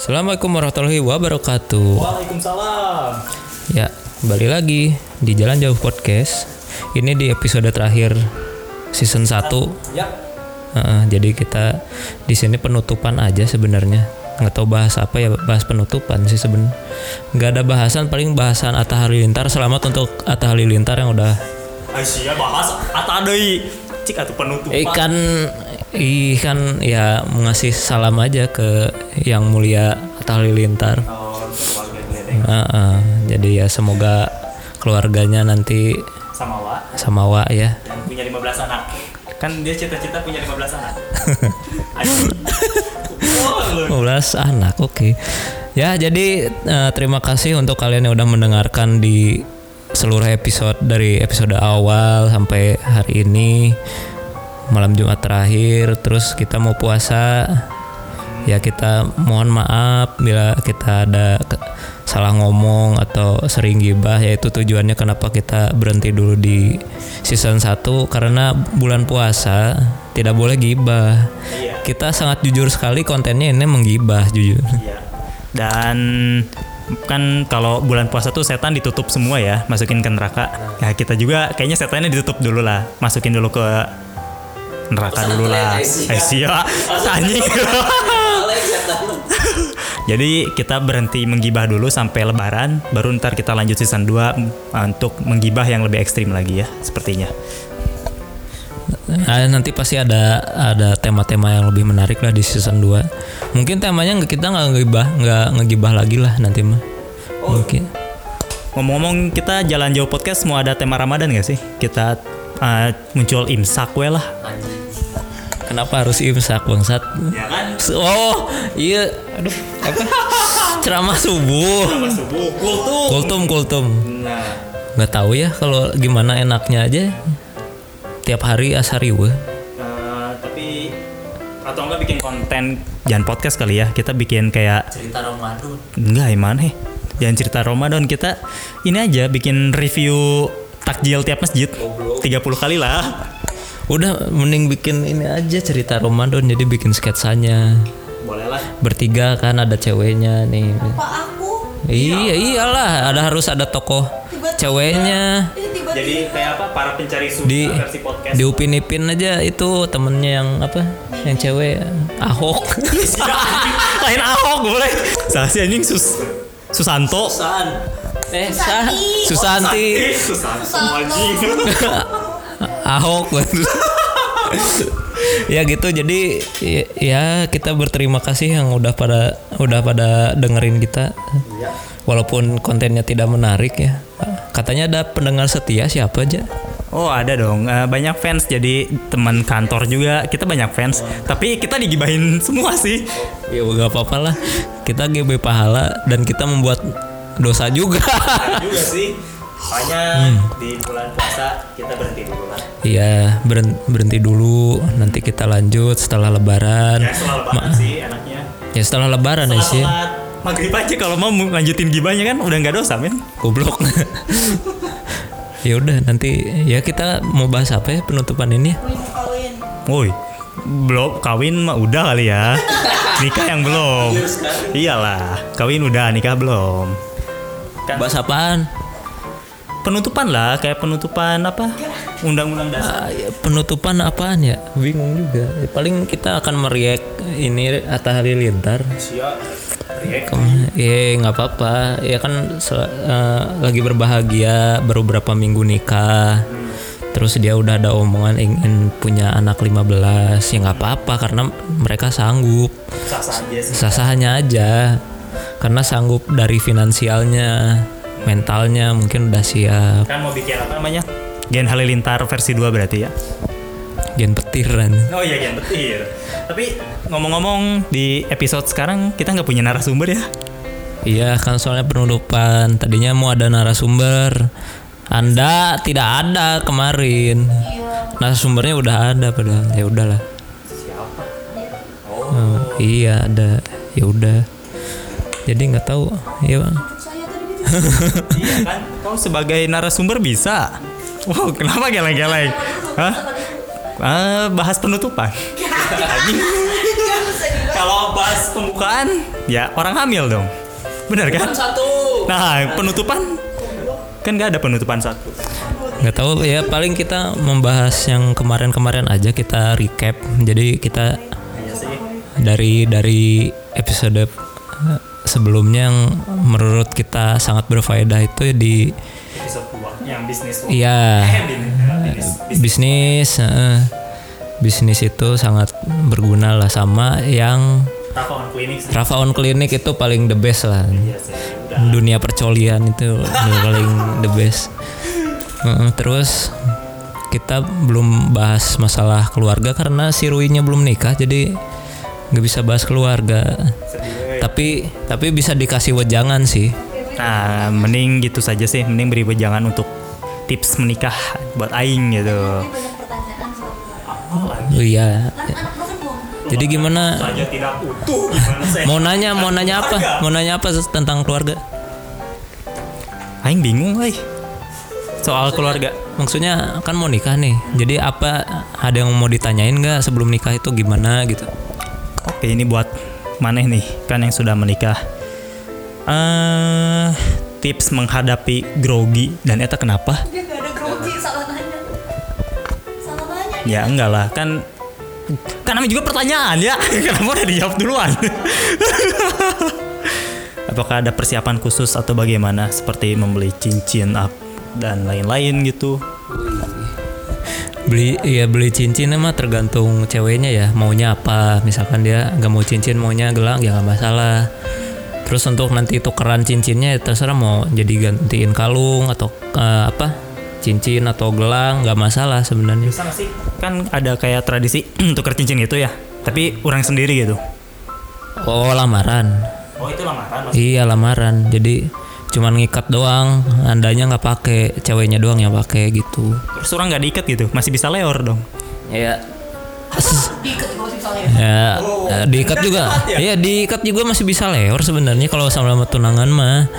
Assalamualaikum warahmatullahi wabarakatuh. Waalaikumsalam. Ya, kembali lagi di Jalan Jauh Podcast. Ini di episode terakhir season 1. Ya. Heeh, jadi kita di sini penutupan aja sebenarnya. Nggak tahu bahas apa ya, bahas penutupan sih sebenarnya. Nggak ada bahasan, paling bahasan Atta Halilintar. Selamat untuk Atta Halilintar yang udah Aisyah bahas ata deui. Cik atuh penutupan. ikan ikan ya mengasih salam aja ke yang mulia Atta Halilintar. Oh, geledek Heeh, jadi ya semoga keluarganya nanti sama Wa sama Wa ya. yang punya 15 anak. Kan dia cita-cita punya 15 anak. Aduh. Oh, lu. 15 anak, oke. Ya, jadi eh, terima kasih untuk kalian yang udah mendengarkan di seluruh episode dari episode awal sampai hari ini malam Jumat terakhir. Terus kita mau puasa. Ya kita mohon maaf bila kita ada salah ngomong atau sering gibah yaitu tujuannya kenapa kita berhenti dulu di season 1 karena bulan puasa tidak boleh gibah. Iya. Kita sangat jujur sekali kontennya ini menggibah jujur. Iya. Dan kan kalau bulan puasa tuh setan ditutup semua ya, masukin ke neraka. Nah, kita juga kayaknya setannya ditutup dulu lah, masukin dulu ke neraka dulu lah. Aisyah, anjing. Jadi kita berhenti menggibah dulu sampai lebaran, baru ntar kita lanjut season 2 untuk menggibah yang lebih ekstrim lagi ya, sepertinya. Nah, nanti pasti ada ada tema-tema yang lebih menarik lah di season 2. Mungkin temanya nggak kita nggak ngegibah, nggak ngegibah lagi lah nanti mah. Mungkin. Ngomong-ngomong kita jalan jauh podcast mau ada tema Ramadan gak sih? Kita uh, muncul imsak we lah. Kenapa harus imsak bangsat? Ya kan? Oh, iya. Aduh, apa? Ceramah subuh. Subuh kultum. Kultum kultum. Nah, Nggak tahu ya kalau gimana enaknya aja. Tiap hari asariwe. uh, tapi atau enggak bikin konten jangan podcast kali ya. Kita bikin kayak Cerita Ramadan. enggak gimana ya? Jangan cerita Ramadan kita ini aja bikin review takjil tiap masjid 30 kali lah. Udah mending bikin ini aja cerita Ramadan jadi bikin sketsanya. Boleh lah. Bertiga kan ada ceweknya nih. Pak aku Iya iyalah ada harus ada tokoh ceweknya. ini tiba-tiba Jadi kayak apa para pencari surga Di versi podcast. di Upin Ipin aja itu temennya yang apa? Yang cewek Ahok. Lain Ahok boleh. Sih anjing sus Susanto. Eh, Susanti. Susanti. Susanto anjing. Ahok. Ya gitu jadi ya, ya kita berterima kasih yang udah pada udah pada dengerin kita. Walaupun kontennya tidak menarik ya. Katanya ada pendengar setia siapa aja? Oh ada dong, Eh, banyak fans. Jadi teman kantor juga. Kita banyak fans. Tapi kita digibahin semua sih. ya gak apa-apa lah. Kita GB pahala dan kita membuat dosa juga juga sih. Makanya di bulan puasa kita berhenti dulu lah. Iya berhenti dulu nanti kita lanjut setelah lebaran Ya setelah lebaran Ma- sih enaknya. ya setelah lebaran ya Setelah sih sholat maghrib aja kalau mau lanjutin gibahnya kan udah nggak dosa men. goblok ya udah nanti ya kita mau bahas apa ya penutupan ini kawin Woi, belum kawin mah udah kali ya. Nikah yang belum. Iyalah, kawin udah, nikah belum. Kan? Bahas apaan? Penutupan lah, kayak penutupan apa? Undang-undang dasar. Ya, penutupan apaan ya? Bingung juga. Ya, paling kita akan meriak ini Atta Halilintar. Kem- ya nggak apa-apa. Ya kan eh, lagi berbahagia baru berapa minggu nikah. Terus dia udah ada omongan ingin punya anak 15 ya nggak apa-apa karena mereka sanggup. Sah-sahnya aja karena sanggup dari finansialnya mentalnya mungkin udah siap. Kan mau bikin apa namanya? Gen Halilintar versi 2 berarti ya. gen petiran Oh iya Gen petir. Tapi ngomong-ngomong di episode sekarang kita nggak punya narasumber ya. Iya kan soalnya penutupan. Tadinya mau ada narasumber. Anda tidak ada kemarin. Narasumbernya udah ada padahal. Ya udahlah. Oh, iya ada. Ya udah jadi nggak tahu ya bang saya tadi iya kan? Kau sebagai narasumber bisa. Wow, kenapa geleng-geleng? Hah? Ah, bahas penutupan. Kalau bahas pembukaan ya orang hamil dong. Benar kan? satu Nah, penutupan kan nggak ada penutupan satu. nggak tahu ya paling kita membahas yang kemarin-kemarin aja kita recap jadi kita Iya dari dari episode sebelumnya yang menurut kita sangat berfaedah itu di Episode 2 yang bisnis. iya bisnis. bisnis bisnis itu sangat berguna lah sama yang Rafa on. Rafa Clinic itu paling the best lah Iya dunia percolian itu paling the best terus kita belum bahas masalah keluarga karena si Ruinya belum nikah jadi nggak bisa bahas keluarga tapi tapi bisa dikasih wejangan sih. Nah, mending gitu saja sih. Mending beri wejangan untuk tips menikah buat aing gitu. Oh iya. Jadi gimana? Utuh mau nanya mau nanya apa? mau nanya apa tentang keluarga? Aing bingung, euy. Soal keluarga. maksudnya kan mau nikah nih. Jadi apa ada yang mau ditanyain nggak sebelum nikah itu gimana gitu? Oke, ini buat maneh nih, kan yang sudah menikah. eh tips menghadapi grogi dan eta kenapa? Dia gak ada grogi salah nanya. Salah nanya. Ya enggak lah, kan kan namanya juga pertanyaan ya. Kenapa udah dijawab duluan? Apakah ada persiapan khusus atau bagaimana seperti membeli cincin up dan lain-lain gitu? Beli ya beli cincin mah tergantung ceweknya ya maunya apa misalkan dia nggak mau cincin maunya gelang ya nggak masalah terus untuk nanti tukeran cincinnya ya terserah mau jadi gantiin kalung atau eh, apa cincin atau gelang nggak masalah sebenarnya Bisa nggak sih? Kan ada kayak tradisi tuker cincin gitu ya. Tapi orang sendiri gitu. oh lamaran Oh itu lamaran iya lamaran jadi cuman ngikat doang andanya nggak pakai ceweknya doang yang pakai gitu Terus orang nggak diikat gitu, masih bisa leor dong. ya Diikat. Ya, eh, diikat juga. Iya, diikat juga masih bisa leor sebenarnya kalau sama tunangan mah.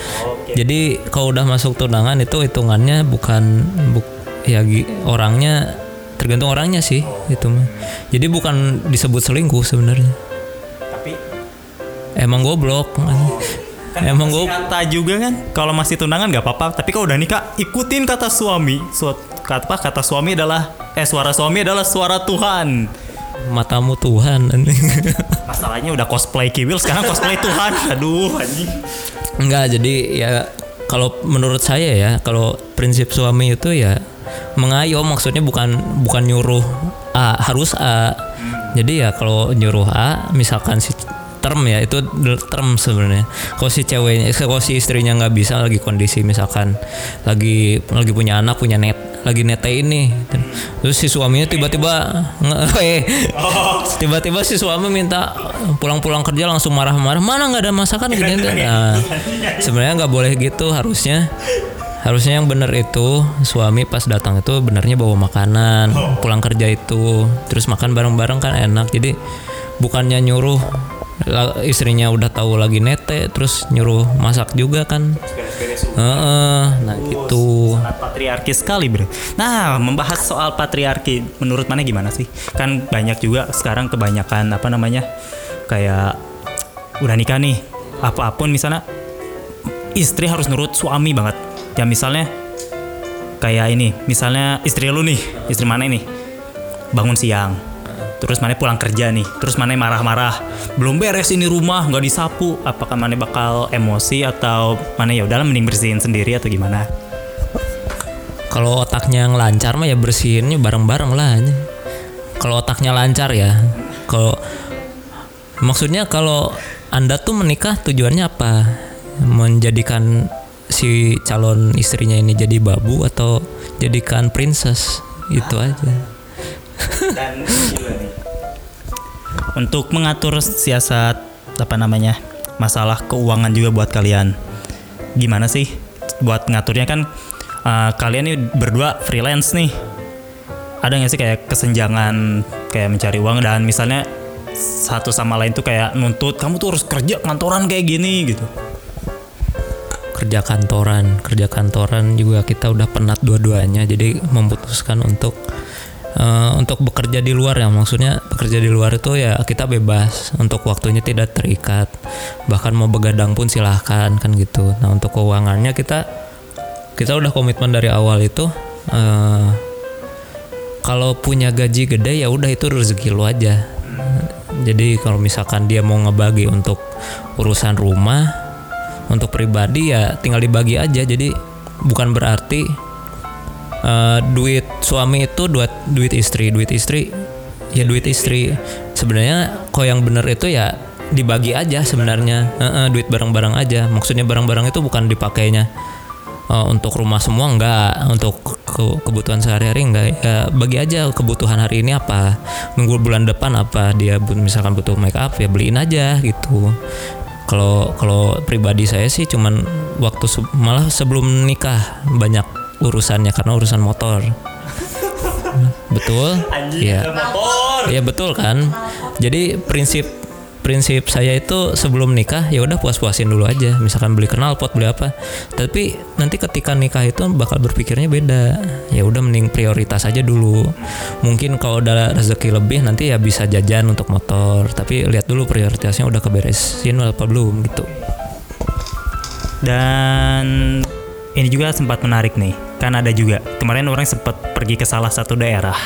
Jadi kalau udah masuk tunangan itu hitungannya bukan buk, ya orangnya tergantung orangnya sih itu mah. Jadi bukan disebut selingkuh sebenarnya. Tapi Emang goblok. Kan Emang gue kata juga kan kalau masih tunangan nggak apa-apa. Tapi kalau udah nikah ikutin kata suami. Suat, kata apa? Kata suami adalah eh suara suami adalah suara Tuhan. Matamu Tuhan. masalahnya udah cosplay kiwil sekarang cosplay Tuhan. Aduh anjing. Enggak, jadi ya kalau menurut saya ya, kalau prinsip suami itu ya mengayom maksudnya bukan bukan nyuruh A, harus A. Jadi ya kalau nyuruh A, misalkan si term ya itu term sebenarnya. Kalau si ceweknya, kalau si istrinya nggak bisa lagi kondisi misalkan lagi lagi punya anak, punya net, lagi nete ini, terus si suaminya tiba-tiba tiba-tiba si suami minta pulang-pulang kerja langsung marah-marah mana nggak ada masakan gini nah, sebenarnya nggak boleh gitu harusnya harusnya yang bener itu suami pas datang itu benernya bawa makanan pulang kerja itu terus makan bareng-bareng kan enak jadi bukannya nyuruh istrinya udah tahu lagi nete terus nyuruh masak juga kan. Heeh, nah gitu. Sangat patriarki sekali bro nah membahas soal patriarki menurut mana gimana sih? Kan banyak juga sekarang kebanyakan apa namanya kayak udah nikah nih apa pun misalnya istri harus nurut suami banget. Ya misalnya kayak ini misalnya istri lu nih istri mana nih bangun siang terus mana pulang kerja nih. Terus mana marah-marah belum beres ini rumah nggak disapu. Apakah mana bakal emosi atau mana ya udah mending bersihin sendiri atau gimana? Kalau otaknya yang lancar mah ya bersihinnya bareng-bareng lah kalau otaknya lancar ya kalau maksudnya kalau anda tuh menikah tujuannya apa? Menjadikan si calon istrinya ini jadi babu atau jadikan princess? Itu aja. Dan untuk mengatur siasat apa namanya masalah keuangan juga buat kalian. Gimana sih buat ngaturnya? Kan uh, kalian nih berdua freelance nih. Ada nggak sih kayak kesenjangan kayak mencari uang? Dan misalnya satu sama lain tuh kayak nuntut kamu tuh harus kerja kantoran kayak gini gitu. Kerja kantoran kerja kantoran juga kita udah penat dua-duanya jadi memutuskan untuk Eh, untuk bekerja di luar ya maksudnya bekerja di luar itu ya kita bebas untuk waktunya tidak terikat. Bahkan mau begadang pun silahkan kan gitu. Nah untuk keuangannya kita kita udah komitmen dari awal itu eh, kalau punya gaji gede ya udah itu rezeki lu aja. Jadi kalau misalkan dia mau ngebagi untuk urusan rumah untuk pribadi ya tinggal dibagi aja. Jadi bukan berarti eh, duit suami itu duit duit istri. Duit istri ya duit istri. Sebenarnya kok yang bener itu ya dibagi aja sebenarnya. Eh, eh, duit barang-barang aja. Maksudnya barang-barang itu bukan dipakainya eh, untuk rumah semua enggak. Untuk ke- kebutuhan sehari-hari enggak. Ya bagi aja kebutuhan hari ini apa minggu bulan depan apa. Dia misalkan butuh make up ya beliin aja gitu. Kalau kalau pribadi saya sih cuman waktu se- malah sebelum nikah banyak urusannya karena urusan motor betul Iya Iya betul kan. Jadi prinsip prinsip saya itu sebelum nikah ya udah puas-puasin dulu aja. Misalkan beli knalpot beli apa. Tapi nanti ketika nikah itu bakal berpikirnya beda. Ya udah mending prioritas aja dulu. Mungkin kalau udah rezeki lebih nanti ya bisa jajan untuk motor. Tapi lihat dulu prioritasnya udah keberesin apa belum gitu. Dan ini juga sempat menarik nih. Kan ada juga kemarin orang sempat pergi ke salah satu daerah.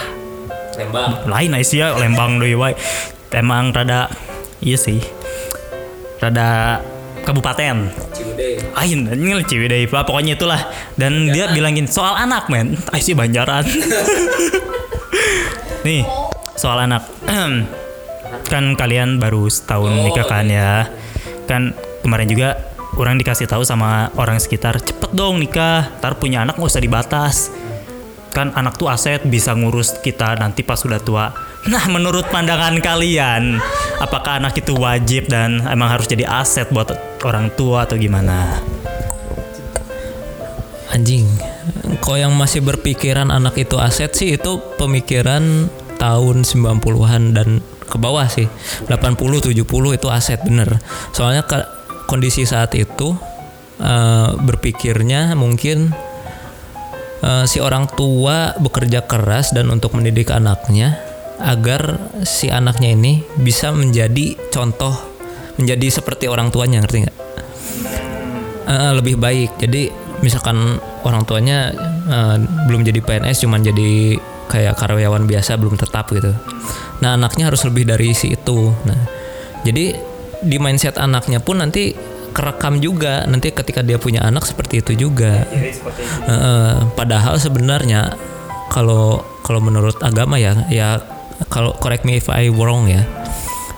Lembang. Lain Aisyah Lembang doi wae. Emang rada iya sih. Rada kabupaten. Ain, ini Ciwidey, Pak. pokoknya itulah. Dan dia bilangin soal anak, men. Aisyah Banjaran. Nih, soal anak. kan kalian baru setahun nikah kan ya. Kan kemarin juga orang dikasih tahu sama orang sekitar, cepet dong nikah, ntar punya anak nggak usah dibatas. Kan anak tuh aset bisa ngurus kita nanti pas sudah tua. Nah, menurut pandangan kalian, apakah anak itu wajib dan emang harus jadi aset buat orang tua atau gimana? Anjing. Kok yang masih berpikiran anak itu aset sih itu pemikiran tahun 90-an dan ke bawah sih. 80 70 itu aset bener. Soalnya kondisi saat itu eh, berpikirnya mungkin eh, si orang tua bekerja keras dan untuk mendidik anaknya agar si anaknya ini bisa menjadi contoh menjadi seperti orang tuanya ngerti nggak? Eh, lebih baik. Jadi misalkan orang tuanya eh, belum jadi PNS cuman jadi kayak karyawan biasa belum tetap gitu. Nah, anaknya harus lebih dari si itu. Nah, jadi di mindset anaknya pun nanti kerekam juga nanti ketika dia punya anak seperti itu juga. Eh, padahal sebenarnya kalau kalau menurut agama ya ya kalau correct me if I wrong ya.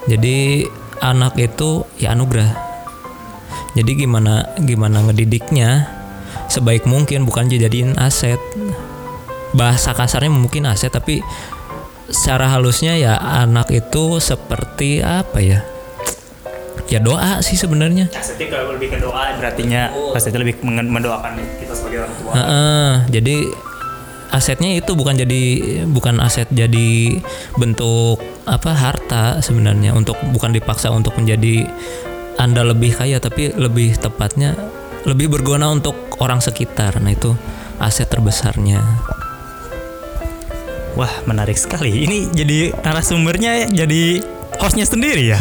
Jadi anak itu ya anugerah. Jadi gimana gimana ngedidiknya sebaik mungkin bukan dijadiin aset. Bahasa kasarnya mungkin aset tapi secara halusnya ya anak itu seperti apa ya? Ya doa sih sebenarnya. Asetnya kalau lebih ke doa berartinya asetnya lebih mendoakan kita sebagai orang tua. Heeh, jadi asetnya itu bukan jadi bukan aset jadi bentuk apa harta sebenarnya untuk bukan dipaksa untuk menjadi anda lebih kaya tapi lebih tepatnya lebih berguna untuk orang sekitar nah itu aset terbesarnya Wah menarik sekali. Ini jadi narasumbernya jadi hostnya sendiri ya.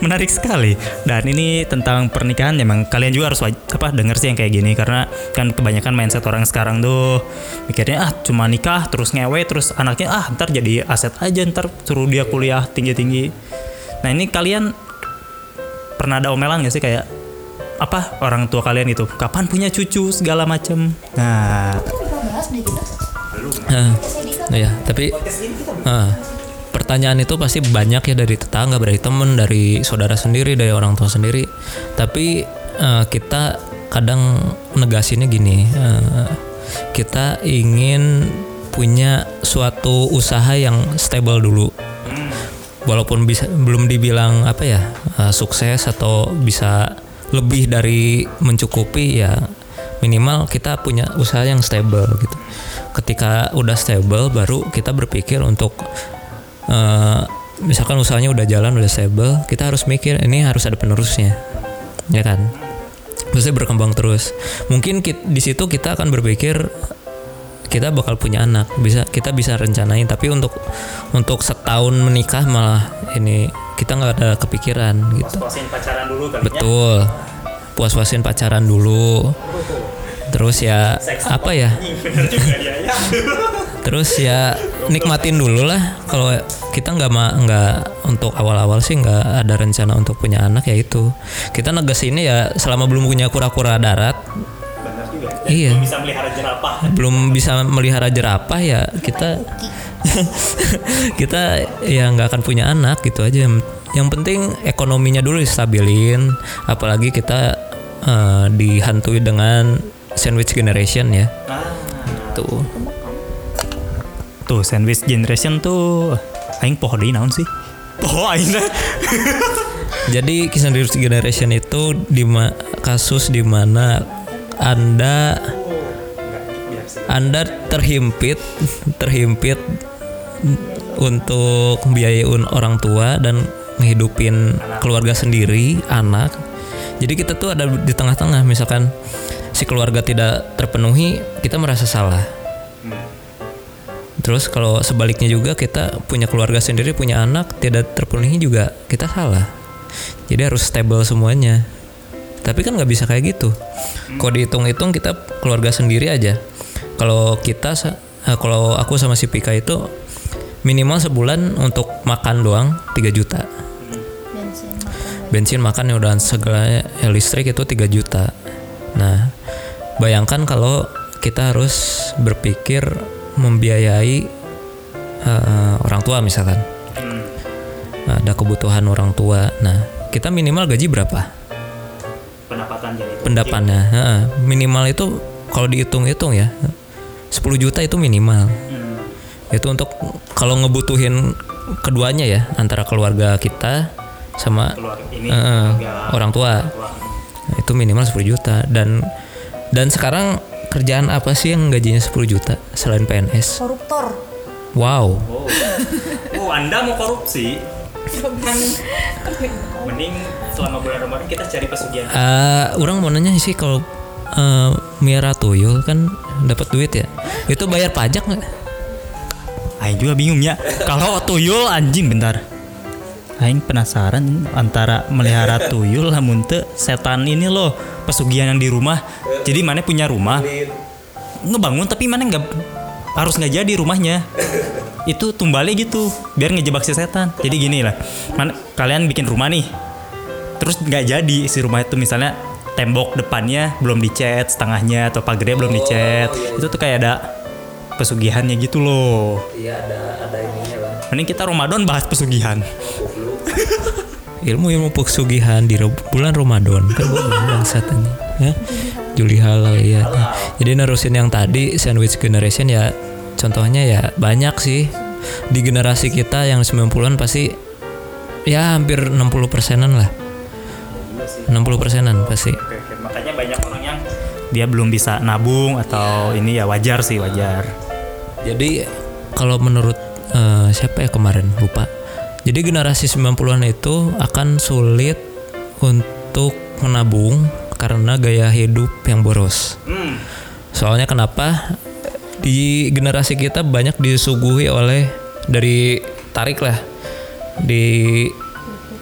Menarik sekali. Dan ini tentang pernikahan memang kalian juga harus apa denger sih yang kayak gini karena kan kebanyakan mindset orang sekarang tuh mikirnya ah cuma nikah terus ngewe terus anaknya ah ntar jadi aset aja ntar suruh dia kuliah tinggi tinggi. Nah ini kalian pernah ada omelan gak sih kayak apa orang tua kalian itu kapan punya cucu segala macem. Nah. Nah, ya tapi eh, pertanyaan itu pasti banyak ya dari tetangga dari temen dari saudara sendiri dari orang tua sendiri. Tapi eh, kita kadang negasinnya gini eh, kita ingin punya suatu usaha yang stable dulu. Walaupun bisa belum dibilang apa ya eh, sukses atau bisa lebih dari mencukupi ya minimal kita punya usaha yang stable gitu. Ketika udah stable baru kita berpikir untuk eh, misalkan usahanya udah jalan udah stable kita harus mikir ini harus ada penerusnya ya kan? Maksudnya berkembang terus. Mungkin di situ kita akan berpikir kita bakal punya anak bisa kita bisa rencanain tapi untuk untuk setahun menikah malah ini kita nggak ada kepikiran gitu. Puasin pacaran dulu kali betul. Puas-puasin pacaran dulu. Terus ya apa ya? Ya ya. Terus ya nikmatin dulu lah. Kalau kita nggak nggak untuk awal-awal sih nggak ada rencana untuk punya anak ya itu. Kita negesinnya ya selama belum punya kura-kura darat. Iya. Bisa melihara jerapah. Belum bisa melihara jerapah ya kita kita ya nggak akan punya anak gitu aja. Yang penting ekonominya dulu stabilin apalagi kita eh, dihantui dengan sandwich generation ya. Tuh tuh sandwich generation tuh aing poho deui naon sih? Poho aing teh. jadi sandwich generation itu di ma- kasus di mana anda anda terhimpit terhimpit untuk biayain orang tua dan ngehidupin keluarga sendiri anak. Jadi kita tuh ada di tengah-tengah. Misalkan si keluarga tidak terpenuhi kita merasa salah terus kalau sebaliknya juga kita punya keluarga sendiri punya anak tidak terpenuhi juga kita salah. Jadi harus stable semuanya. Tapi kan nggak bisa kayak gitu. Kalau dihitung-hitung kita keluarga sendiri aja. Kalau kita eh, kalau aku sama si Pika itu minimal sebulan untuk makan doang 3 juta. Bensin makan bensin makan ya udah segala ya, listrik itu 3 juta. Nah bayangkan kalau kita harus berpikir membiayai eh, orang tua misalkan. Ada kebutuhan orang tua. Nah kita minimal gaji berapa? Pendapatan jadi. Pendapannya Heeh. minimal itu kalau dihitung-hitung ya 10 juta itu minimal. Itu untuk kalau ngebutuhin keduanya ya antara keluarga kita sama keluar ini eh, keluarga orang tua. itu minimal 10 juta. Dan dan sekarang kerjaan apa sih yang gajinya 10 juta selain PNS koruptor. Wow. Oh. Oh anda mau korupsi? Mending selama bulan Ramadan kita cari pesugihan. Eh, orang mau nanya sih kalau eh, miara tuyul kan dapat duit ya? Itu bayar pajak nggak? Aing juga bingung ya. Kalau tuyul anjing bentar. Aing penasaran antara melihara tuyul lamun teu setan ini loh pesugihan yang di rumah. Jadi mana punya rumah ngebangun tapi mana nggak harus nggak jadi rumahnya. Itu tumbalnya gitu biar ngejebak si setan. Jadi gini lah. Mana kalian bikin rumah nih. Terus nggak jadi si rumah itu misalnya tembok depannya belum dicat setengahnya atau pagarnya belum dicat. Itu tuh kayak ada pesugihannya gitu loh. iya ada ada ininya lah Mending kita Ramadan bahas pesugihan. ilmu ilmu pesugihan di bulan Ramadan kan gue bangsat ini ya. Juli halal ya jadi nerusin yang tadi sandwich generation ya contohnya ya banyak sih. Di generasi kita yang 90-an pasti ya hampir 60 persenan lah. 60 persenan pasti. Makanya banyak orang yang dia belum bisa nabung atau ini ya wajar sih wajar. Jadi kalau menurut eh, siapa ya kemarin? Lupa. Jadi generasi 90-an itu akan sulit untuk menabung karena gaya hidup yang boros. Soalnya kenapa? Di generasi kita banyak disuguhi oleh dari tarik lah. Di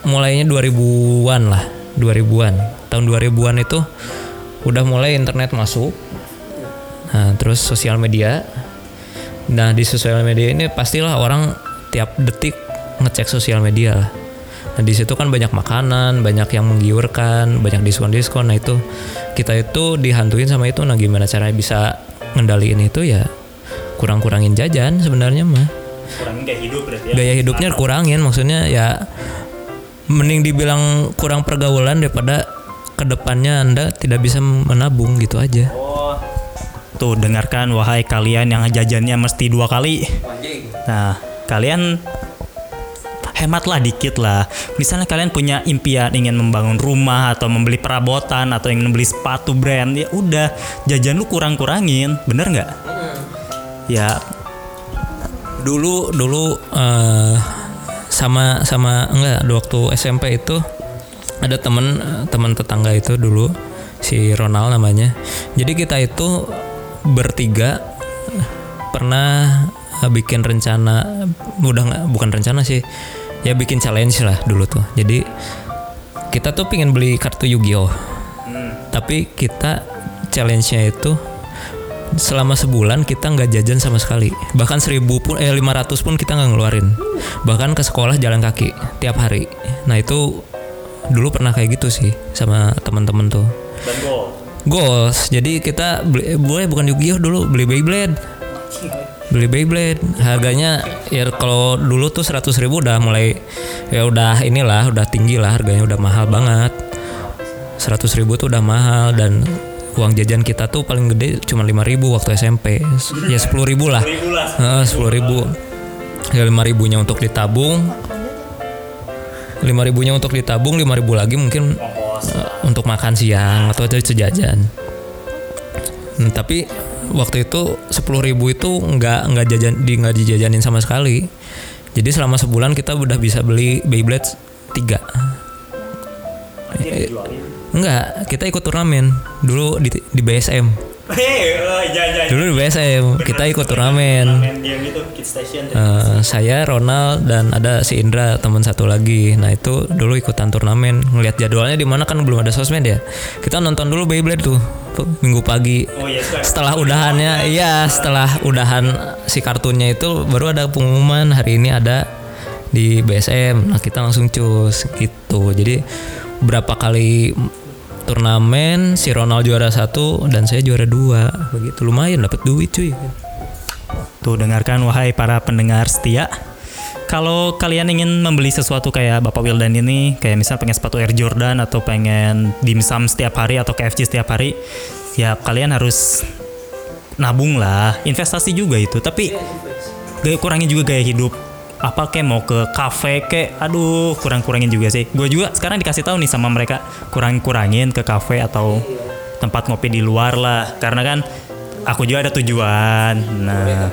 mulainya 2000-an lah, 2000-an. Tahun 2000-an itu udah mulai internet masuk. Nah, terus sosial media Nah di sosial media ini pastilah orang tiap detik ngecek sosial media lah. Nah di situ kan banyak makanan, banyak yang menggiurkan, banyak diskon-diskon. Nah itu kita itu dihantuin sama itu. Nah gimana caranya bisa ngendaliin itu ya kurang-kurangin jajan sebenarnya mah. Kurangin gaya hidup berarti ya. Gaya hidupnya kurangin maksudnya ya mending dibilang kurang pergaulan daripada ke depannya anda tidak bisa menabung gitu aja. Oh. Tuh dengarkan wahai kalian yang jajannya mesti dua kali. Nah, kalian hematlah dikit lah. Misalnya kalian punya impian ingin membangun rumah atau membeli perabotan atau ingin membeli sepatu brand, ya udah jajan lu kurang-kurangin, bener nggak? Ya, dulu dulu eh, sama sama enggak di waktu SMP itu ada temen teman tetangga itu dulu si Ronald namanya jadi kita itu bertiga pernah bikin rencana udah nggak bukan rencana sih ya bikin challenge lah dulu tuh. Jadi kita tuh pengen beli kartu Yu-Gi-Oh. Tapi kita challenge-nya itu selama sebulan kita nggak jajan sama sekali. Bahkan seribu pun eh 500 pun kita nggak ngeluarin. Bahkan ke sekolah jalan kaki tiap hari. Nah itu dulu pernah kayak gitu sih sama teman-teman tuh. Dan gol. goals. Jadi kita beli eh, boleh bukan Yu-Gi-Oh dulu beli Beyblade beli Beyblade. Harganya ya kalau dulu tuh 100.000 ribu udah mulai ya udah inilah udah tinggi lah harganya udah mahal banget. 100.000 ribu tuh udah mahal dan uang jajan kita tuh paling gede cuma 5.000 waktu SMP ya 10.000 lah. Sepuluh ribu ya lima ribunya untuk ditabung. lima ribunya untuk ditabung lima ribu lagi mungkin eh, untuk makan siang atau jajan Hmm, tapi waktu itu sepuluh ribu itu nggak nggak jajan di nggak dijajanin sama sekali. Jadi selama sebulan kita udah bisa beli Beyblade tiga. Eh, enggak kita ikut turnamen. Dulu di, di BSM Oh, iya, iya. dulu di BSM kita ikut turnamen Station. Eh, saya Ronald dan ada si Indra teman satu lagi. Nah itu dulu ikutan turnamen. Ngelihat jadwalnya di mana kan belum ada sosmed ya. Kita nonton dulu Beyblade tuh, tuh minggu pagi. Oh iya. Setelah udahannya, iya setelah udahan si kartunnya itu baru ada pengumuman hari ini ada di BSM. Nah kita langsung cus gitu. Jadi berapa kali turnamen si Ronald juara satu dan saya juara dua begitu lumayan dapat duit cuy Tuh dengarkan wahai para pendengar setia. Kalau kalian ingin membeli sesuatu kayak Bapak Wildan ini, kayak misal pengen sepatu Air Jordan atau pengen dimsum setiap hari atau KFC setiap hari, ya kalian harus nabung lah, investasi juga itu. Tapi gaya kurangin juga gaya hidup. Apa kayak mau ke kafe kayak aduh kurang-kurangin juga sih. Gue juga sekarang dikasih tahu nih sama mereka kurang-kurangin ke kafe atau tempat ngopi di luar lah. Karena kan aku juga ada tujuan. Nah,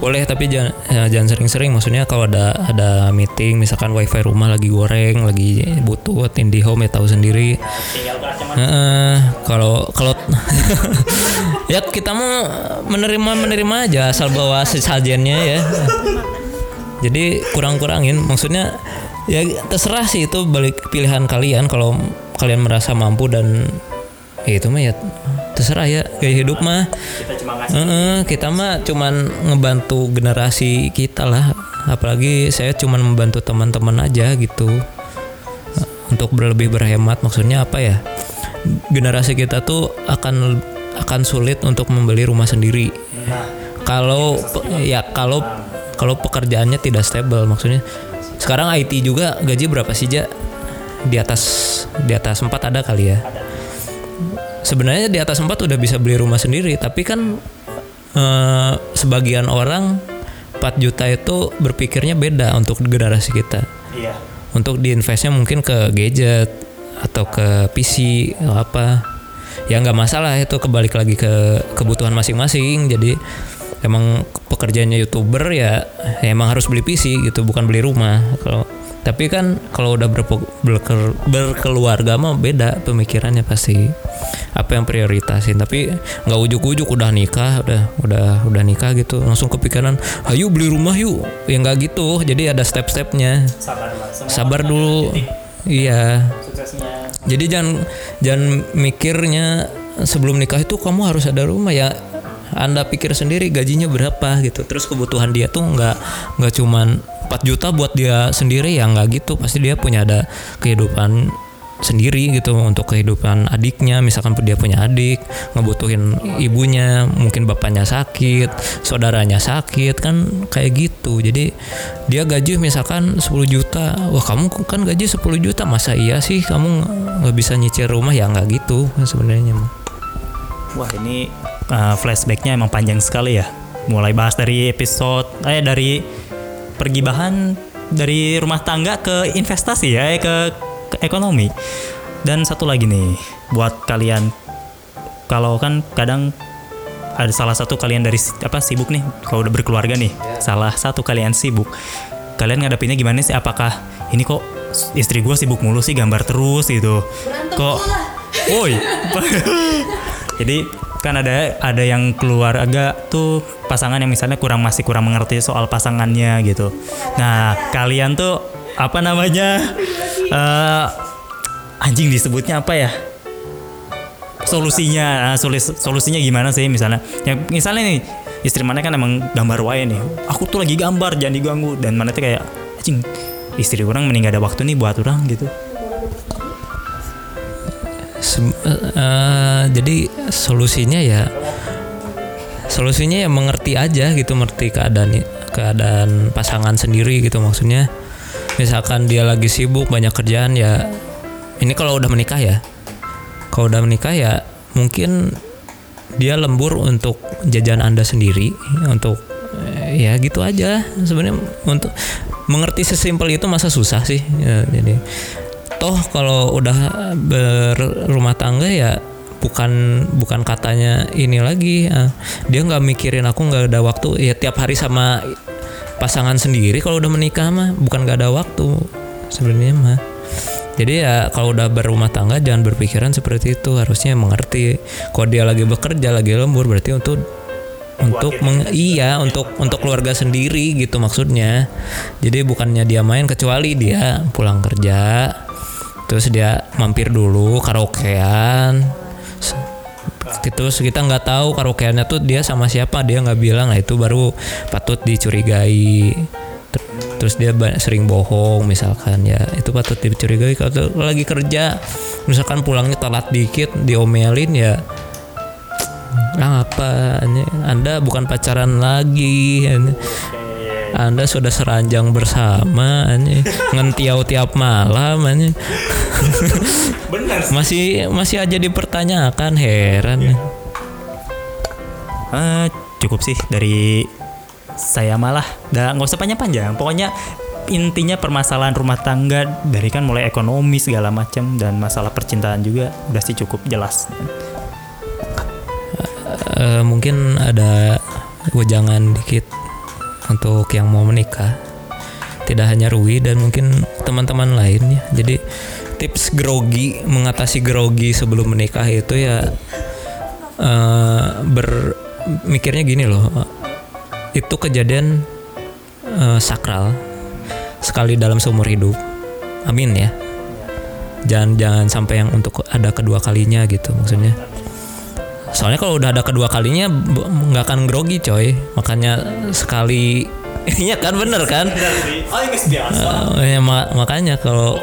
boleh tapi jangan ya, jangan sering-sering. Maksudnya kalau ada ada meeting misalkan wifi rumah lagi goreng lagi butuh IndiHome ya tahu sendiri. Heeh, kalau kalau ya kita mau menerima menerima aja asal bawa sesajennya ya. Jadi kurang-kurangin maksudnya ya terserah sih itu balik pilihan kalian. Kalau kalian merasa mampu dan ya itu mah ya terserah ya gaya hidup mah. Kita cuma ngasih. Heeh, kita mah cuman ngebantu generasi kita lah. Apalagi saya cuman membantu teman-teman aja gitu. Untuk berlebih berhemat maksudnya apa ya? Generasi kita tuh akan akan sulit untuk membeli rumah sendiri. Kalau pe- ya kalau kalau pekerjaannya tidak stable maksudnya. Sekarang IT juga gaji berapa sih ja? Di atas di atas 4 ada kali ya sebenarnya di atas 4 udah bisa beli rumah sendiri tapi kan eh, sebagian orang 4 juta itu berpikirnya beda untuk generasi kita. Iya. Untuk diinvestnya mungkin ke gadget atau ke PC atau apa. Ya nggak masalah itu kebalik lagi ke kebutuhan masing-masing. Jadi emang pekerjaannya youtuber ya, ya emang harus beli PC gitu bukan beli rumah. Kalau tapi kan kalau udah berker- berkeluarga mah beda pemikirannya pasti apa yang prioritasin. Tapi nggak ujuk-ujuk udah nikah udah udah udah nikah gitu. Langsung kepikiran ayo beli rumah yuk. Ya nggak gitu. Jadi ada step-stepnya. Sabar sabar dulu. iya. suksesnya. Jadi jangan jangan mikirnya sebelum nikah itu kamu harus ada rumah. Ya anda pikir sendiri gajinya berapa gitu. Terus kebutuhan dia tuh nggak nggak cuman 4 juta buat dia sendiri ya nggak gitu. Pasti dia punya ada kehidupan sendiri gitu untuk kehidupan adiknya. Misalkan dia punya adik ngebutuhin ibunya mungkin bapaknya sakit saudaranya sakit kan kayak gitu. Jadi dia gaji misalkan 10 juta. Wah kamu kan gaji 10 juta masa iya sih kamu nggak bisa nyicil rumah? Ya nggak gitu sebenarnya. Wah ini uh, flashbacknya emang panjang sekali ya. Mulai bahas dari episode, eh dari pergi bahan dari rumah tangga ke investasi ya, eh, ke, ke ekonomi. Dan satu lagi nih, buat kalian kalau kan kadang ada salah satu kalian dari apa sibuk nih, kalau udah berkeluarga nih, salah satu kalian sibuk. Kalian ngadepinnya gimana sih? Apakah ini kok istri gue sibuk mulu sih gambar terus gitu? Berantem Kok. Woi. Jadi kan ada ada yang keluarga tuh pasangan yang misalnya kurang masih kurang mengerti soal pasangannya gitu. Nah kalian tuh apa namanya eh anjing disebutnya apa ya? Solusinya, nah, solis- solusinya gimana sih misalnya? Ya misalnya nih istri mana kan emang gambar wae nih. Aku tuh lagi gambar jangan diganggu dan mana tuh kayak anjing istri orang mending ada waktu nih buat orang gitu. Eh, jadi solusinya ya solusinya ya mengerti aja gitu mengerti keadaan keadaan pasangan sendiri gitu maksudnya. Misalkan dia lagi sibuk banyak kerjaan ya ini kalau udah menikah ya. Kalau udah menikah ya mungkin dia lembur untuk jajan anda sendiri untuk eh, ya gitu aja. Sebenarnya untuk mengerti sesimpel itu masa susah sih Ya, jadi toh kalau udah berumah tangga ya bukan bukan katanya ini lagi. Ah, dia nggak mikirin aku nggak ada waktu. Ya tiap hari sama pasangan sendiri kalau udah menikah mah bukan nggak ada waktu sebenarnya mah. Jadi ya kalau udah berumah tangga jangan berpikiran seperti itu. Harusnya mengerti kalau dia lagi bekerja lagi lembur berarti untuk untuk meng- iya untuk untuk keluarga sendiri gitu maksudnya. Jadi bukannya dia main kecuali dia pulang kerja terus dia mampir dulu karaokean. Terus kita nggak tahu karaokeannya tuh dia sama siapa dia nggak bilang. Nah itu baru patut dicurigai. Ter- terus dia sering bohong misalkan ya. Itu patut dicurigai. Kalau lagi kerja misalkan pulangnya telat dikit diomelin ya. Ah, apa? Anda bukan pacaran lagi. Anda sudah seranjang bersama ini ngentiau tiap malam ini Bener. masih masih aja dipertanyakan heran. Eh, cukup sih dari saya malah. Dah nggak usah panjang-panjang. Pokoknya intinya permasalahan rumah tangga dari kan mulai ekonomi segala macam dan masalah percintaan juga udah sih cukup jelas. Eh, mungkin ada wejangan dikit untuk yang mau menikah. Tidak hanya Rui dan mungkin teman-teman lainnya jadi tips grogi mengatasi grogi sebelum menikah itu ya eh, ber mikirnya gini loh. Itu kejadian eh, sakral. Sekali dalam seumur hidup. Amin ya. Jangan jangan sampai yang untuk ada kedua kalinya gitu maksudnya soalnya kalau udah ada kedua kalinya nggak akan grogi coy. Makanya sekali iya kan bener kan? Eh, ya, ma- makanya kalau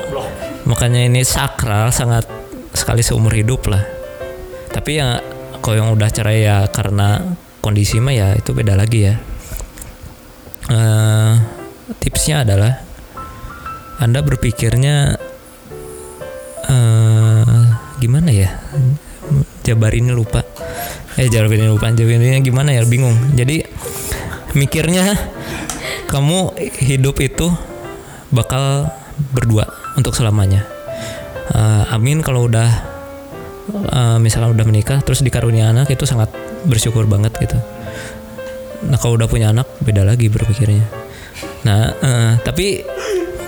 makanya ini sakral sangat sekali seumur hidup lah. Tapi ya kalau yang udah cerai ya karena kondisi mah ya itu beda lagi ya. Eh, tipsnya adalah anda berpikirnya eh gimana ya jabarinnya lupa. Eh jabarinnya lupa. Jabarinnya gimana ya? Bingung. Jadi mikirnya kamu hidup itu bakal berdua untuk selamanya. Eh, amin kalau udah eh, misalkan udah menikah terus dikarunia anak itu sangat bersyukur banget gitu. Nah kalau udah punya anak beda lagi berpikirnya. Nah eh, tapi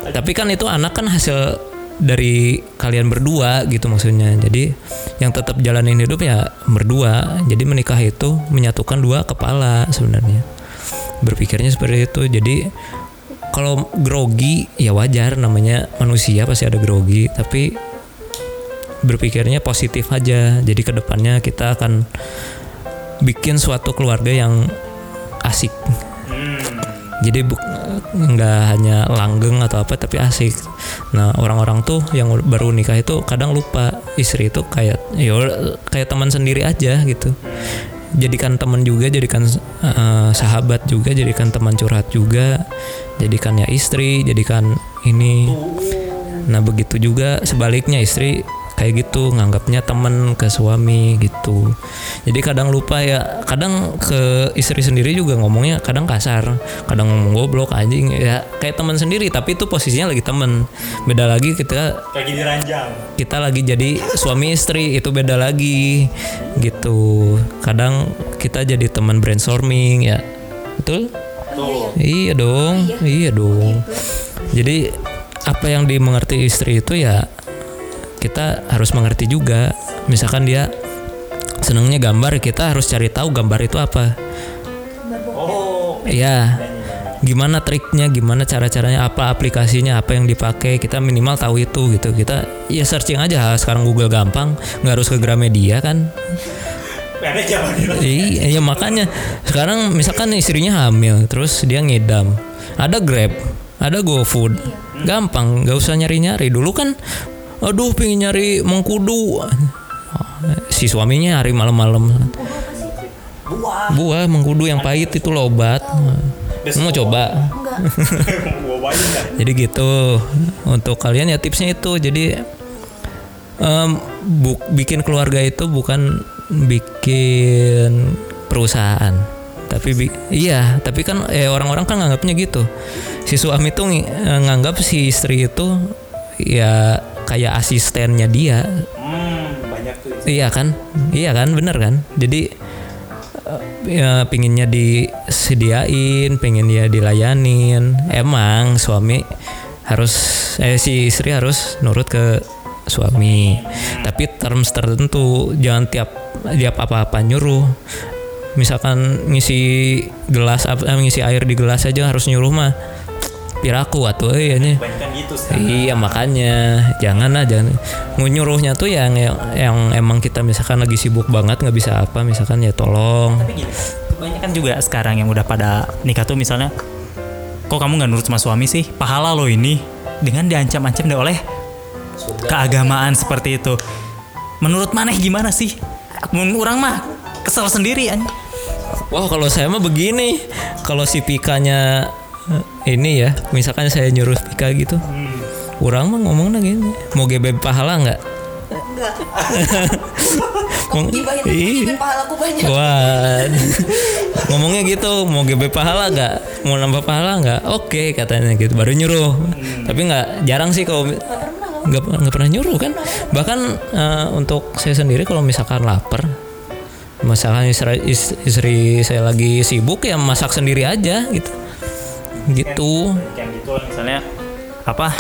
tapi kan itu anak kan hasil dari kalian berdua gitu maksudnya. Jadi yang tetap jalanin hidup ya berdua. Jadi menikah itu menyatukan dua kepala sebenarnya. Berpikirnya seperti itu. Jadi kalau grogi ya wajar. Namanya manusia pasti ada grogi. Tapi berpikirnya positif aja. Jadi ke depannya kita akan bikin suatu keluarga yang asik jadi bu- nggak hanya langgeng atau apa tapi asik. Nah orang-orang tuh yang baru nikah itu kadang lupa istri itu kayak ya kayak teman sendiri aja gitu. Jadikan teman juga jadikan eh, sahabat juga jadikan teman curhat juga jadikan ya istri jadikan ini. Nah begitu juga sebaliknya istri kayak gitu nganggapnya temen ke suami gitu. Jadi kadang lupa ya kadang ke istri sendiri juga ngomongnya kadang kasar kadang ngomong goblok anjing ya kayak teman sendiri tapi itu posisinya lagi temen. Beda lagi kita kayak gini ranjang. kita lagi jadi suami istri itu beda lagi gitu. Kadang kita jadi teman brainstorming ya. Betul? Iya dong iya. dong. Jadi apa yang dimengerti istri itu ya kita harus mengerti juga. Misalkan dia senengnya gambar kita harus cari tahu gambar itu apa. Oh. ya gimana triknya gimana cara caranya apa aplikasinya apa yang dipakai kita minimal tahu itu gitu. Kita ya searching aja. Sekarang Google gampang nggak harus ke Gramedia kan. Iya, iya makanya. Sekarang misalkan istrinya hamil, terus dia ngidam, ada Grab, ada GoFood, gampang, nggak usah nyari-nyari. Dulu kan, aduh pengen nyari mengkudu, si suaminya hari malam-malam, Buah. buah mengkudu yang pahit itu loh obat. Lu mau coba? Jadi gitu. Untuk kalian ya tipsnya itu. Jadi em, bu- bikin keluarga itu bukan bikin perusahaan. Tapi bi- iya tapi kan eh, orang-orang kan nganggapnya gitu. Si suami tuh eh, nganggap si istri itu ya kayak asistennya dia Hmm, banyak tuh. Iya kan, iya kan, bener kan. Jadi eh, ya pinginnya disediain, pengen dia dilayanin. Emang suami harus, eh si istri harus nurut ke suami. Tapi terms tertentu, jangan tiap tiap apa-apa nyuruh. Misalkan ngisi gelas, eh, ngisi air di gelas aja harus nyuruh mah. Piraku atau eh. Banyak kan gitu Iya makanya jangan lah jangan nyuruhnya tuh yang yang, emang kita misalkan lagi sibuk banget nggak bisa apa misalkan ya tolong Tapi gini, kebanyakan juga sekarang yang udah pada nikah tuh misalnya, kok kamu nggak nurut sama suami sih? Pahala lo ini dengan diancam-ancam deh oleh keagamaan seperti itu. Menurut maneh gimana sih? Orang mah kesel sendiri an. wah kalau saya mah begini kalau si pikanya ini ya misalkan saya nyuruh pika gitu orang mah ngomongnya gini mau gebe pahala nggak Enggak. Gibahin pahalaku banyak. Wah, ngomongnya gitu, mau GB pahala nggak, mau nambah pahala nggak? Oke katanya gitu, baru nyuruh. Tapi nggak, jarang sih kalau nggak nggak pernah nyuruh kan. Bahkan eh, untuk saya sendiri kalau misalkan lapar, misalkan istri, is- istri saya lagi sibuk ya masak sendiri aja gitu. Gitu. Kayak gitu misalnya apa?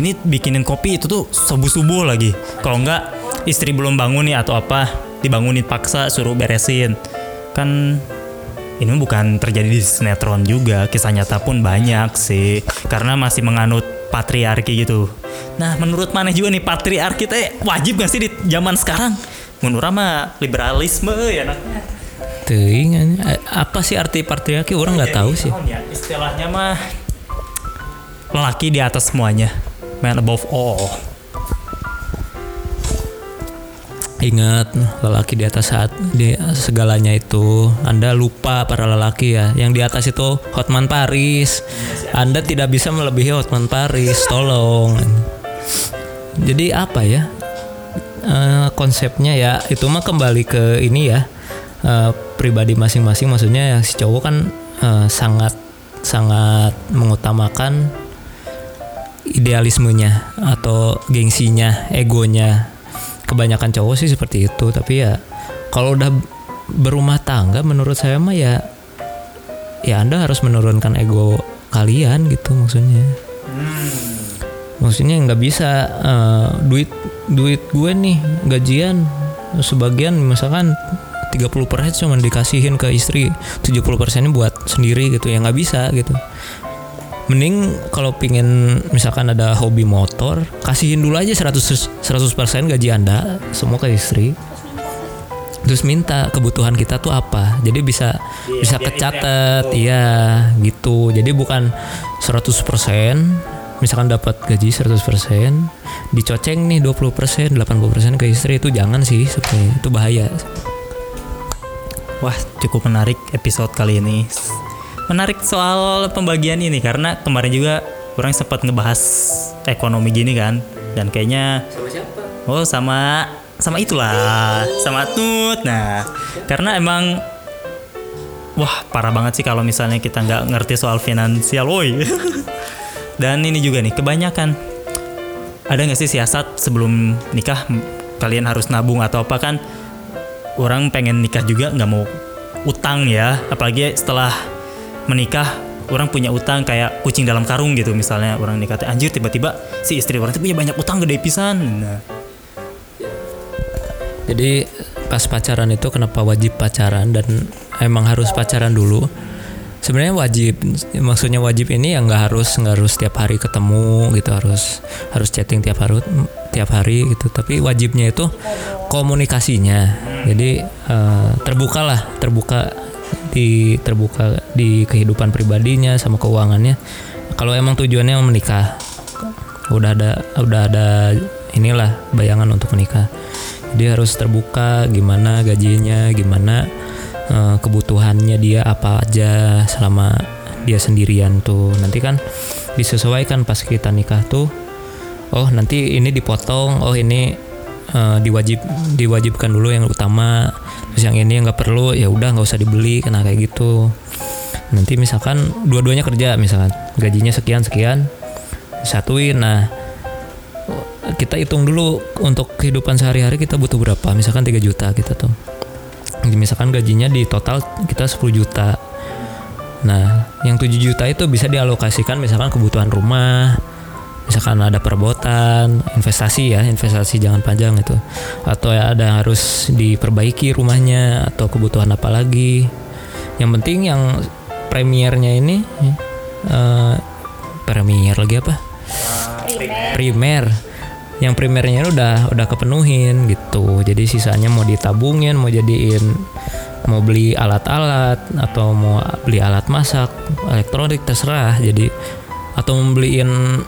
Ini bikinin kopi itu tuh subuh-subuh lagi. Kalau enggak istri belum bangun nih atau apa, dibangunin paksa suruh beresin. Kan ini bukan terjadi di sinetron juga, kisah nyata pun banyak sih. Karena masih menganut patriarki gitu. Nah, menurut mana juga nih patriarki teh wajib gak sih di zaman sekarang? Menurut mah liberalisme ya anaknya. Teuing, eh, apa sih arti patriarki? Orang nggak tahu sih. Ya, istilahnya mah lelaki di atas semuanya. Man above all. Ingat lelaki di atas saat di segalanya itu Anda lupa para lelaki ya Yang di atas itu Hotman Paris Anda tidak bisa melebihi Hotman Paris Tolong Jadi apa ya Eh, Konsepnya ya Itu mah kembali ke ini ya eh, Pribadi masing-masing Maksudnya yang si cowok kan eh, Sangat Sangat mengutamakan idealismenya atau gengsinya, egonya. Kebanyakan cowok sih seperti itu, tapi ya kalau udah berumah tangga menurut saya mah ya ya Anda harus menurunkan ego kalian gitu maksudnya. Maksudnya nggak bisa eh, duit duit gue nih gajian sebagian misalkan 30% cuma dikasihin ke istri 70% nya buat sendiri gitu ya nggak bisa gitu. Mending kalau pingin misalkan ada hobi motor kasihin dulu aja 100 100% gaji anda semua ke istri. Terus minta kebutuhan kita tuh apa jadi bisa bisa kecatet iya gitu. Jadi bukan 100% misalkan dapat gaji 100% dicoceng nih 20% 80% ke istri itu jangan sih sebenarnya. Itu bahaya Wah, cukup menarik episode kali ini. Menarik soal pembagian ini karena kemarin juga orang sempat ngebahas ekonomi gini kan dan kayaknya Oh, sama sama itulah, sama Tut. Nah, karena emang wah parah banget sih kalau misalnya kita nggak ngerti soal finansial, woi. Dan ini juga nih kebanyakan ada nggak sih siasat sebelum nikah kalian harus nabung atau apa kan? Orang pengen nikah juga nggak mau utang ya, apalagi setelah menikah orang punya utang kayak kucing dalam karung gitu misalnya orang nikah anjir tiba-tiba si istri orang itu punya banyak utang gede pisan. Nah, Jadi pas pacaran itu kenapa wajib pacaran dan emang harus pacaran dulu sebenarnya wajib maksudnya wajib ini ya nggak harus nggak harus tiap hari ketemu gitu harus harus chatting tiap hari tiap hari gitu. Tapi wajibnya itu komunikasinya. Jadi eh, terbuka lah terbuka di terbuka di kehidupan pribadinya sama keuangannya. Kalau emang tujuannya menikah udah ada udah ada inilah bayangan untuk menikah. Jadi harus terbuka gimana gajinya gimana eh, kebutuhannya dia apa aja selama dia sendirian tuh. Nanti kan disesuaikan pas kita nikah tuh. Oh nanti ini dipotong. Oh ini eh, diwajib diwajibkan dulu yang utama. Terus yang ini yang nggak perlu ya udah nggak usah dibeli. Kena kayak gitu. Nanti misalkan dua-duanya kerja misalkan gajinya sekian sekian satuin nah kita hitung dulu untuk kehidupan sehari-hari kita butuh berapa. Misalkan 3 juta kita tuh misalkan gajinya di total kita 10 juta. Nah yang 7 juta itu bisa dialokasikan misalkan kebutuhan rumah misalkan ada perabotan investasi ya investasi jangan panjang itu atau ya ada harus diperbaiki rumahnya atau kebutuhan apa lagi. Yang penting yang premiernya ini eh, premier lagi apa? Primer yang primernya udah udah kepenuhin gitu. Jadi sisanya mau ditabungin mau jadiin mau beli alat-alat atau mau beli alat masak elektronik terserah. Jadi atau mau beliin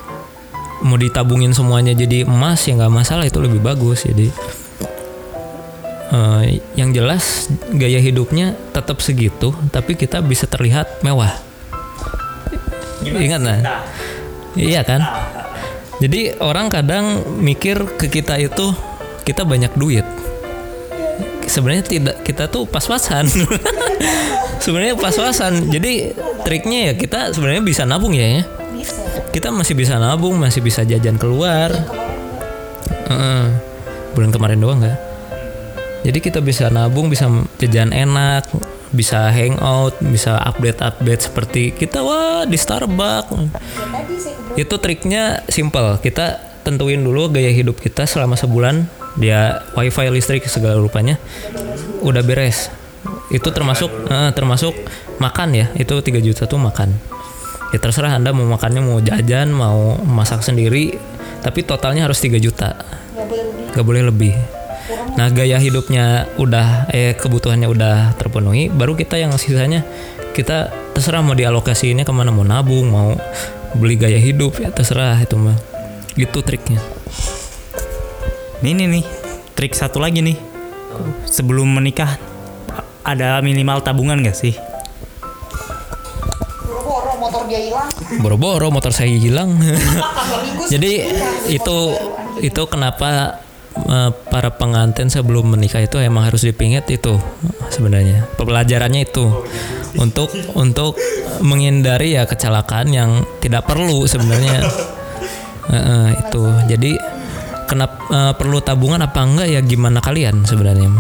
mau ditabungin semuanya jadi emas ya nggak masalah itu lebih bagus. Jadi eh, yang jelas gaya hidupnya tetap segitu tapi kita bisa terlihat mewah. Ingat nah? iya kan jadi orang kadang mikir ke kita itu kita banyak duit. Sebenarnya tidak kita tuh pas-pasan. Sebenarnya pas-pasan. Jadi triknya ya kita sebenarnya bisa nabung ya ya. Kita masih bisa nabung masih bisa jajan keluar. Heeh. bulan kemarin doang nggak? Jadi kita bisa nabung bisa jajan enak bisa hangout bisa update update seperti kita wah di Starbucks. Ya itu triknya simple. Kita tentuin dulu gaya hidup kita selama sebulan. Dia wifi listrik segala rupanya. Udah beres. Itu termasuk eh, termasuk makan ya. Itu 3 juta tuh makan. Ya terserah anda mau makannya mau jajan mau masak sendiri. Tapi totalnya harus 3 juta. Nggak boleh lebih. Nggak boleh lebih nah gaya hidupnya udah eh kebutuhannya udah terpenuhi baru kita yang sisanya kita terserah mau dialokasiinnya ke mana mau nabung mau beli gaya hidup ya terserah itu mah. Itu triknya. Nih nih nih, trik satu lagi nih. Sebelum menikah ada minimal tabungan gak sih? boro-boro motor dia hilang. Boro-boro motor saya hilang. Jadi itu itu kenapa eh, para pengantin sebelum menikah itu emang harus dipinget itu sebenarnya. Pelajarannya itu. Untuk untuk menghindari ya kecelakaan yang tidak perlu sebenarnya. Eh, eh, itu. Jadi kenapa eh, perlu tabungan apa enggak ya gimana kalian sebenarnya?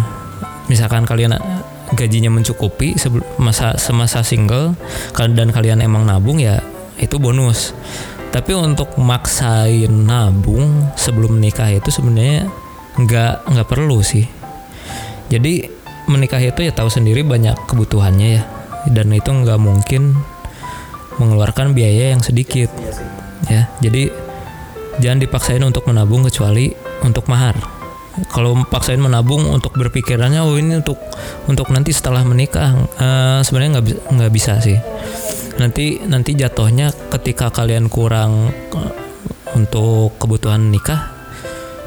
Misalkan kalian gajinya mencukupi masa semasa single dan kalian emang nabung ya itu bonus. Tapi untuk maksain nabung sebelum menikah itu sebenarnya nggak nggak perlu sih. Jadi menikah itu ya tahu sendiri banyak kebutuhannya ya. Dan itu nggak mungkin mengeluarkan biaya yang sedikit. Ya jadi jangan dipaksain untuk menabung kecuali untuk mahar. Kalau paksain menabung untuk berpikirannya oh ini untuk untuk nanti setelah menikah eh, sebenarnya nggak nggak bisa sih. Nanti nanti jatuhnya ketika kalian kurang eh, untuk kebutuhan nikah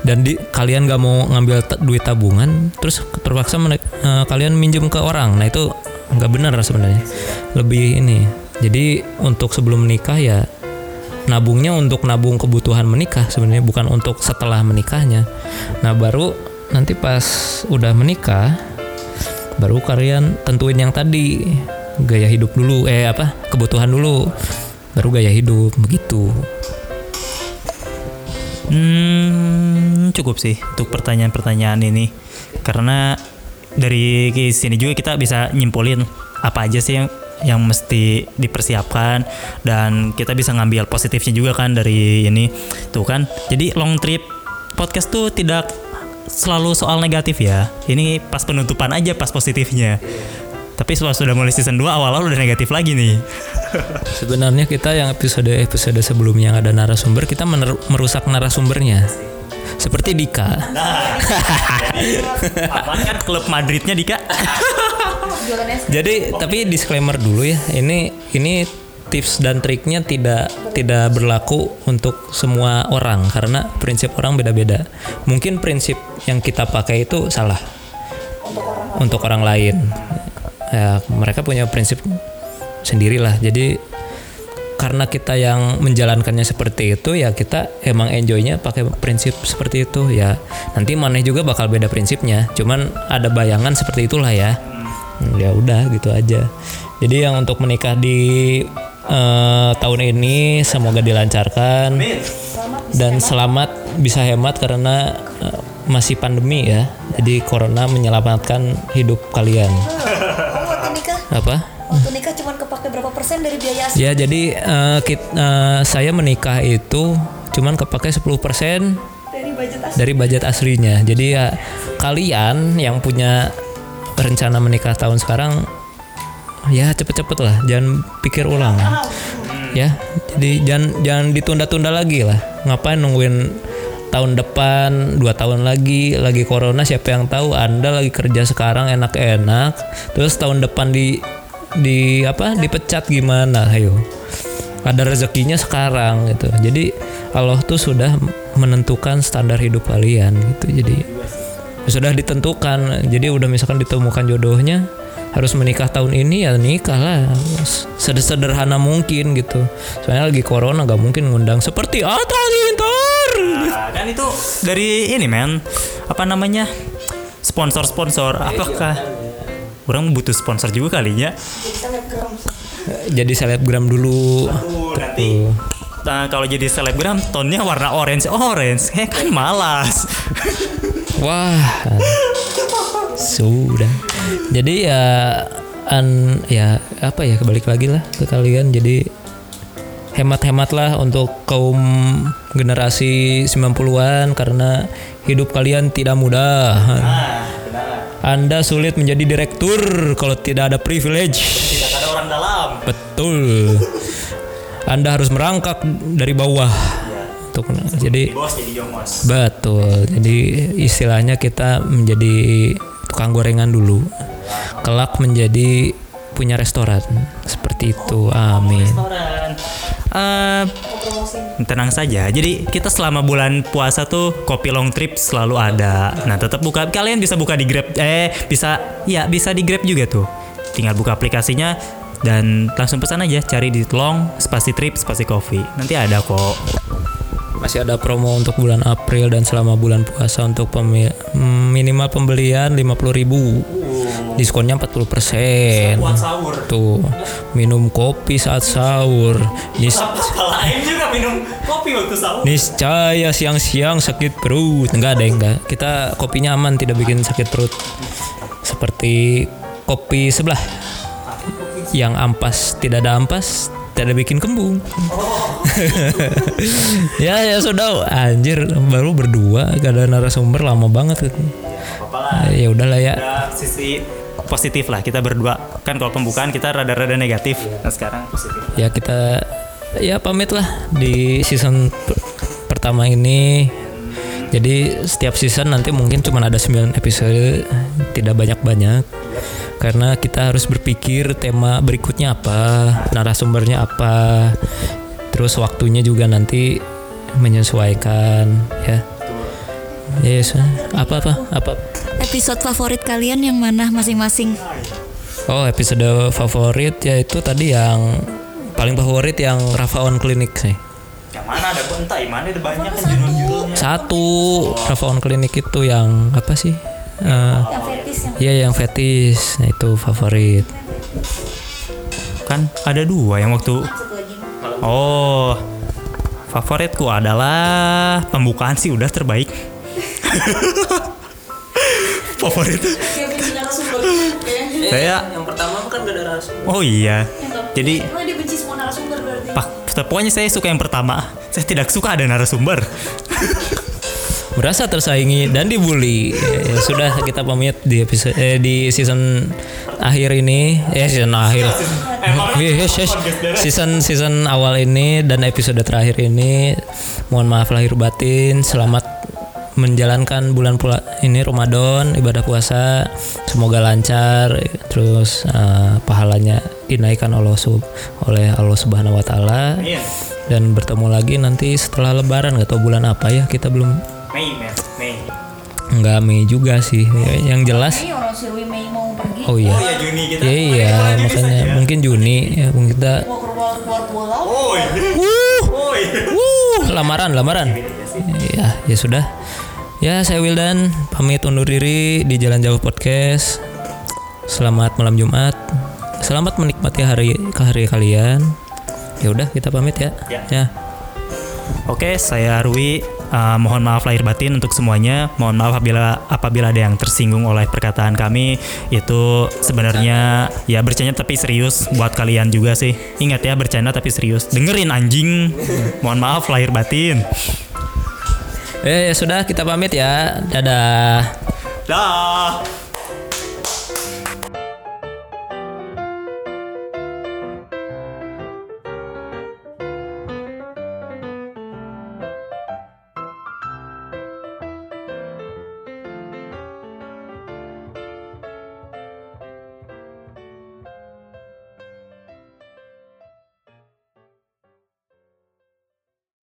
dan di, kalian nggak mau ngambil duit tabungan terus terpaksa eh, kalian minjem ke orang. Nah itu nggak benar sebenarnya. Lebih ini. Jadi untuk sebelum menikah ya nabungnya untuk nabung kebutuhan menikah sebenarnya bukan untuk setelah menikahnya. Nah baru nanti pas udah menikah baru kalian tentuin yang tadi gaya hidup dulu eh apa kebutuhan dulu. Baru gaya hidup begitu Hmm, cukup sih untuk pertanyaan-pertanyaan ini. Karena dari sini juga kita bisa nyimpulin apa aja sih yang yang mesti dipersiapkan dan kita bisa ngambil positifnya juga kan dari ini tuh kan jadi long trip podcast tuh tidak selalu soal negatif ya. Ini pas penutupan aja pas positifnya. Tapi setelah sudah mulai season 2 awal-awal udah negatif lagi nih. Sebenarnya kita yang episode-episode sebelumnya yang ada narasumber kita mener- merusak narasumbernya. Seperti Dika. Apaan kan klub Madridnya Dika? Jadi tapi disclaimer dulu ya. Ini ini tips dan triknya tidak tidak berlaku untuk semua orang karena prinsip orang beda-beda. Mungkin prinsip yang kita pakai itu salah untuk orang lain. Ya, mereka punya prinsip sendirilah. Jadi karena kita yang menjalankannya seperti itu ya kita emang enjoynya pakai prinsip seperti itu ya. Nanti maneh juga bakal beda prinsipnya. Cuman ada bayangan seperti itulah ya. Hmm, ya udah gitu aja. Jadi yang untuk menikah di eh, tahun ini semoga dilancarkan. Dan selamat bisa hemat karena eh, masih pandemi ya. Jadi corona menyelamatkan hidup kalian. Apa waktu nikah cuma kepake berapa persen dari biaya asli? Ya jadi eh, kit- eh, saya menikah itu cuman kepake 10% Dari budget asli. dari budget aslinya. Jadi ya kalian yang punya rencana menikah tahun sekarang ya cepet-cepet lah, jangan pikir ulang. Ya, jadi jangan jangan ditunda-tunda lagi lah. Ngapain nungguin tahun depan, dua tahun lagi, lagi corona siapa yang tahu Anda lagi kerja sekarang enak-enak, terus tahun depan di di apa dipecat gimana, ayo. Ada rezekinya sekarang gitu. Jadi Allah tuh sudah menentukan standar hidup kalian gitu. Jadi sudah ditentukan. Jadi udah misalkan ditemukan jodohnya harus menikah tahun ini ya nikah lah sederhana mungkin gitu soalnya lagi corona gak mungkin ngundang seperti Atta Halilintar Nah, kan itu dari ini men apa namanya sponsor-sponsor apakah orang butuh sponsor juga kalinya jadi selebgram dulu. Nanti. Nah, kalau jadi selebgram tonnya warna orange. Orange. Eh kan malas. Wah. Sudah. Jadi ya an ya apa ya kebalik lagi lah ke kalian. Jadi hemat-hemat lah untuk kaum generasi 90-an karena hidup kalian tidak mudah. Anda sulit menjadi direktur kalau tidak ada privilege. tidak ada orang dalam Betul. Anda harus merangkak dari bawah. Untuk jadi bos jadi betul. Jadi istilahnya kita menjadi tukang gorengan dulu. Kelak menjadi punya restoran. Seperti itu. Amin. restoran Eh, tenang saja. Jadi kita selama bulan puasa tuh kopi long trip selalu ada. Nah, tetap buka. Kalian bisa buka di Grab. Eh, bisa ya bisa di Grab juga tuh. Tinggal buka aplikasinya dan langsung pesan aja. Cari di long spasi trip spasi coffee. Nanti ada kok. Masih ada promo untuk bulan April dan selama bulan puasa untuk pemi- mm, minimal pembelian 50.000 Diskonnya 40%. sahur. Tuh, minum kopi saat sahur. Nis juga minum kopi waktu sahur. niscaya siang-siang sakit perut. Enggak ada enggak. Kita kopinya aman tidak bikin sakit perut. Seperti kopi sebelah. Yang ampas tidak ada ampas, tidak bikin kembung. ya ya sudah. Anjir baru berdua. Gak ada narasumber lama banget. Gitu. ya udahlah ya. Sisi positif lah kita berdua. Kan kalau pembukaan kita rada-rada negatif. Nah sekarang positif. Ya kita ya pamit lah di season per- pertama ini. Jadi setiap season nanti mungkin cuma ada 9 episode tidak banyak-banyak karena kita harus berpikir tema berikutnya apa narasumbernya apa terus waktunya juga nanti menyesuaikan ya. Yes apa apa apa? Episode favorit kalian yang mana masing-masing? oh episode favorit yaitu tadi yang paling favorit yang Rafa on Clinic sih. Yang mana? Ada entah mana ada banyak kan judul-judulnya? Satu Rafa on Clinic itu yang apa sih Eh, Yang fetis yang Iya yang fetis nah, itu favorit. Kan ada dua yang waktu oh favoritku adalah pembukaan sih udah terbaik. Favorit. Yang benci narasumber. saya yang pertama kan gak ada oh iya. Jadi pak pokoknya saya suka yang pertama. Saya tidak suka ada narasumber merasa tersaingi dan dibully. Ya, ya sudah kita pamit di episode eh, di season akhir ini, eh season akhir. Yes. Season season awal ini dan episode terakhir ini mohon maaf lahir batin. Selamat menjalankan bulan pula ini Ramadan ibadah puasa semoga lancar terus eh, pahalanya dinaikkan oleh sub oleh Allah Subhanahu wa taala dan bertemu lagi nanti setelah lebaran tahu bulan apa ya kita belum. Nggak Mei juga sih Ya, yang jelas Ini orang si Rui Mei mau pergi. oh iya Oh ya Juni kita. Ya, iya makanya mungkin Juni ya mungkin kita. Oh, iya. Wuh, oh, iya. wuh, lamaran lamaran ya ya sudah ya saya Wildan pamit undur diri di Jalan Jauh Podcast selamat malam Jumat selamat menikmati hari ke hari kalian ya udah kita pamit ya Ya. ya Oke, saya Rui. Uh, mohon maaf lahir batin untuk semuanya. Mohon maaf apabila apabila ada yang tersinggung oleh perkataan kami. Itu sebenarnya ya bercanda tapi serius buat kalian juga sih. Ingat ya bercanda tapi serius. Dengerin anjing. mohon maaf lahir batin. eh ya sudah kita pamit ya dadah Dah.